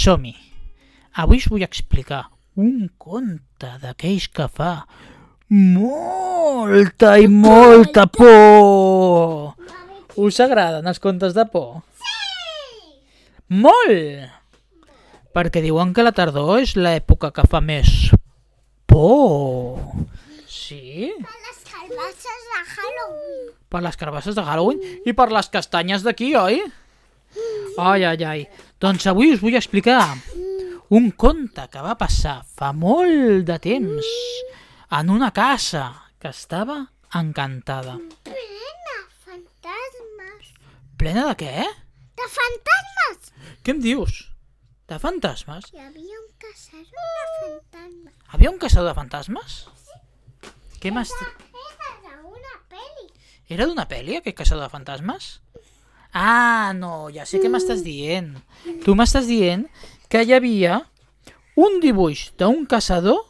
som-hi. Avui us vull explicar un conte d'aquells que fa molta i molta por. Us agraden els contes de por? Sí! Molt! Perquè diuen que la tardor és l'època que fa més por. Sí? Per les calbasses de Halloween. Per les carbasses de Halloween i per les castanyes d'aquí, oi? Ai, ai, ai. Doncs avui us vull explicar un conte que va passar fa molt de temps en una casa que estava encantada. Plena fantasmes. Plena de què? De fantasmes! Què em dius? De fantasmes? Hi havia un caçador de fantasmes. Havia un caçador de fantasmes? Què m'has... Era d'una pel·li. Era d'una pel·li, aquest caçador de fantasmes? Ah, no, ja sé què m'estàs dient. Tu m'estàs dient que hi havia un dibuix d'un caçador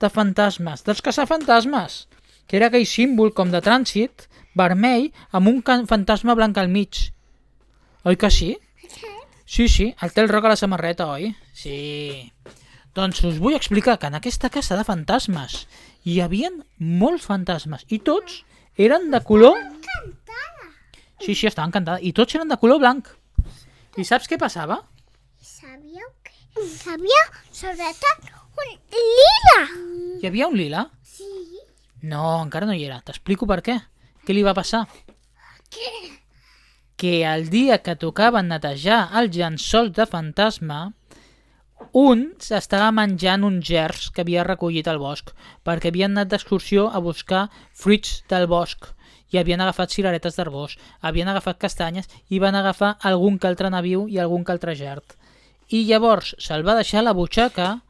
de fantasmes, dels caçafantasmes, que era aquell símbol com de trànsit, vermell, amb un fantasma blanc al mig. Oi que sí? Sí, sí, el té el roc a la samarreta, oi? Sí. Doncs us vull explicar que en aquesta casa de fantasmes hi havien molts fantasmes i tots eren de color... Sí, sí, estava encantada. I tots eren de color blanc. I saps què passava? Sabíeu que... Sabia, sobretot, un lila. Hi havia un lila? Sí. No, encara no hi era. T'explico per què. Què li va passar? Què? Que el dia que tocaven netejar el llençol de fantasma, un s'estava menjant uns gerds que havia recollit al bosc, perquè havien anat d'excursió a buscar fruits del bosc i havien agafat cireretes d'arbós, havien agafat castanyes i van agafar algun que altre naviu i algun que altre gerd. I llavors se'l va deixar la butxaca,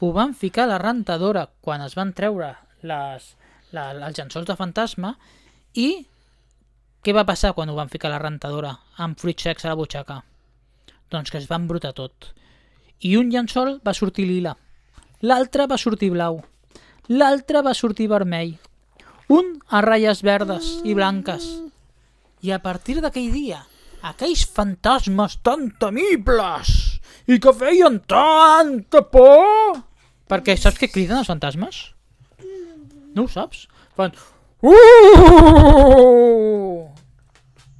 ho van ficar a la rentadora quan es van treure les, la, els llençols de fantasma i què va passar quan ho van ficar a la rentadora amb fruits secs a la butxaca? Doncs que es va embrutar tot. I un llençol va sortir lila, l'altre va sortir blau, l'altre va sortir vermell, un a ratlles verdes i blanques. I a partir d'aquell dia, aquells fantasmes tan temibles i que feien tanta por... Perquè saps què criden els fantasmes? No ho saps? Fan... Uh!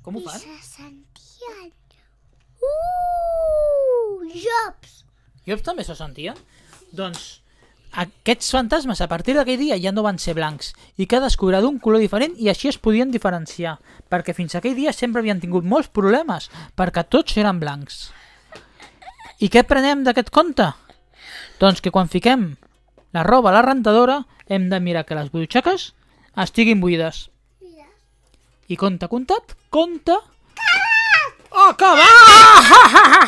Com ho I fan? se sentien... Uh, jops. Jops també se sentien? Doncs aquests fantasmes a partir d'aquell dia ja no van ser blancs i cadascú era d'un color diferent i així es podien diferenciar perquè fins aquell dia sempre havien tingut molts problemes perquè tots eren blancs. I què prenem d'aquest conte? Doncs que quan fiquem la roba a la rentadora hem de mirar que les butxaques estiguin buides. I conte comptat, conte... Acabat!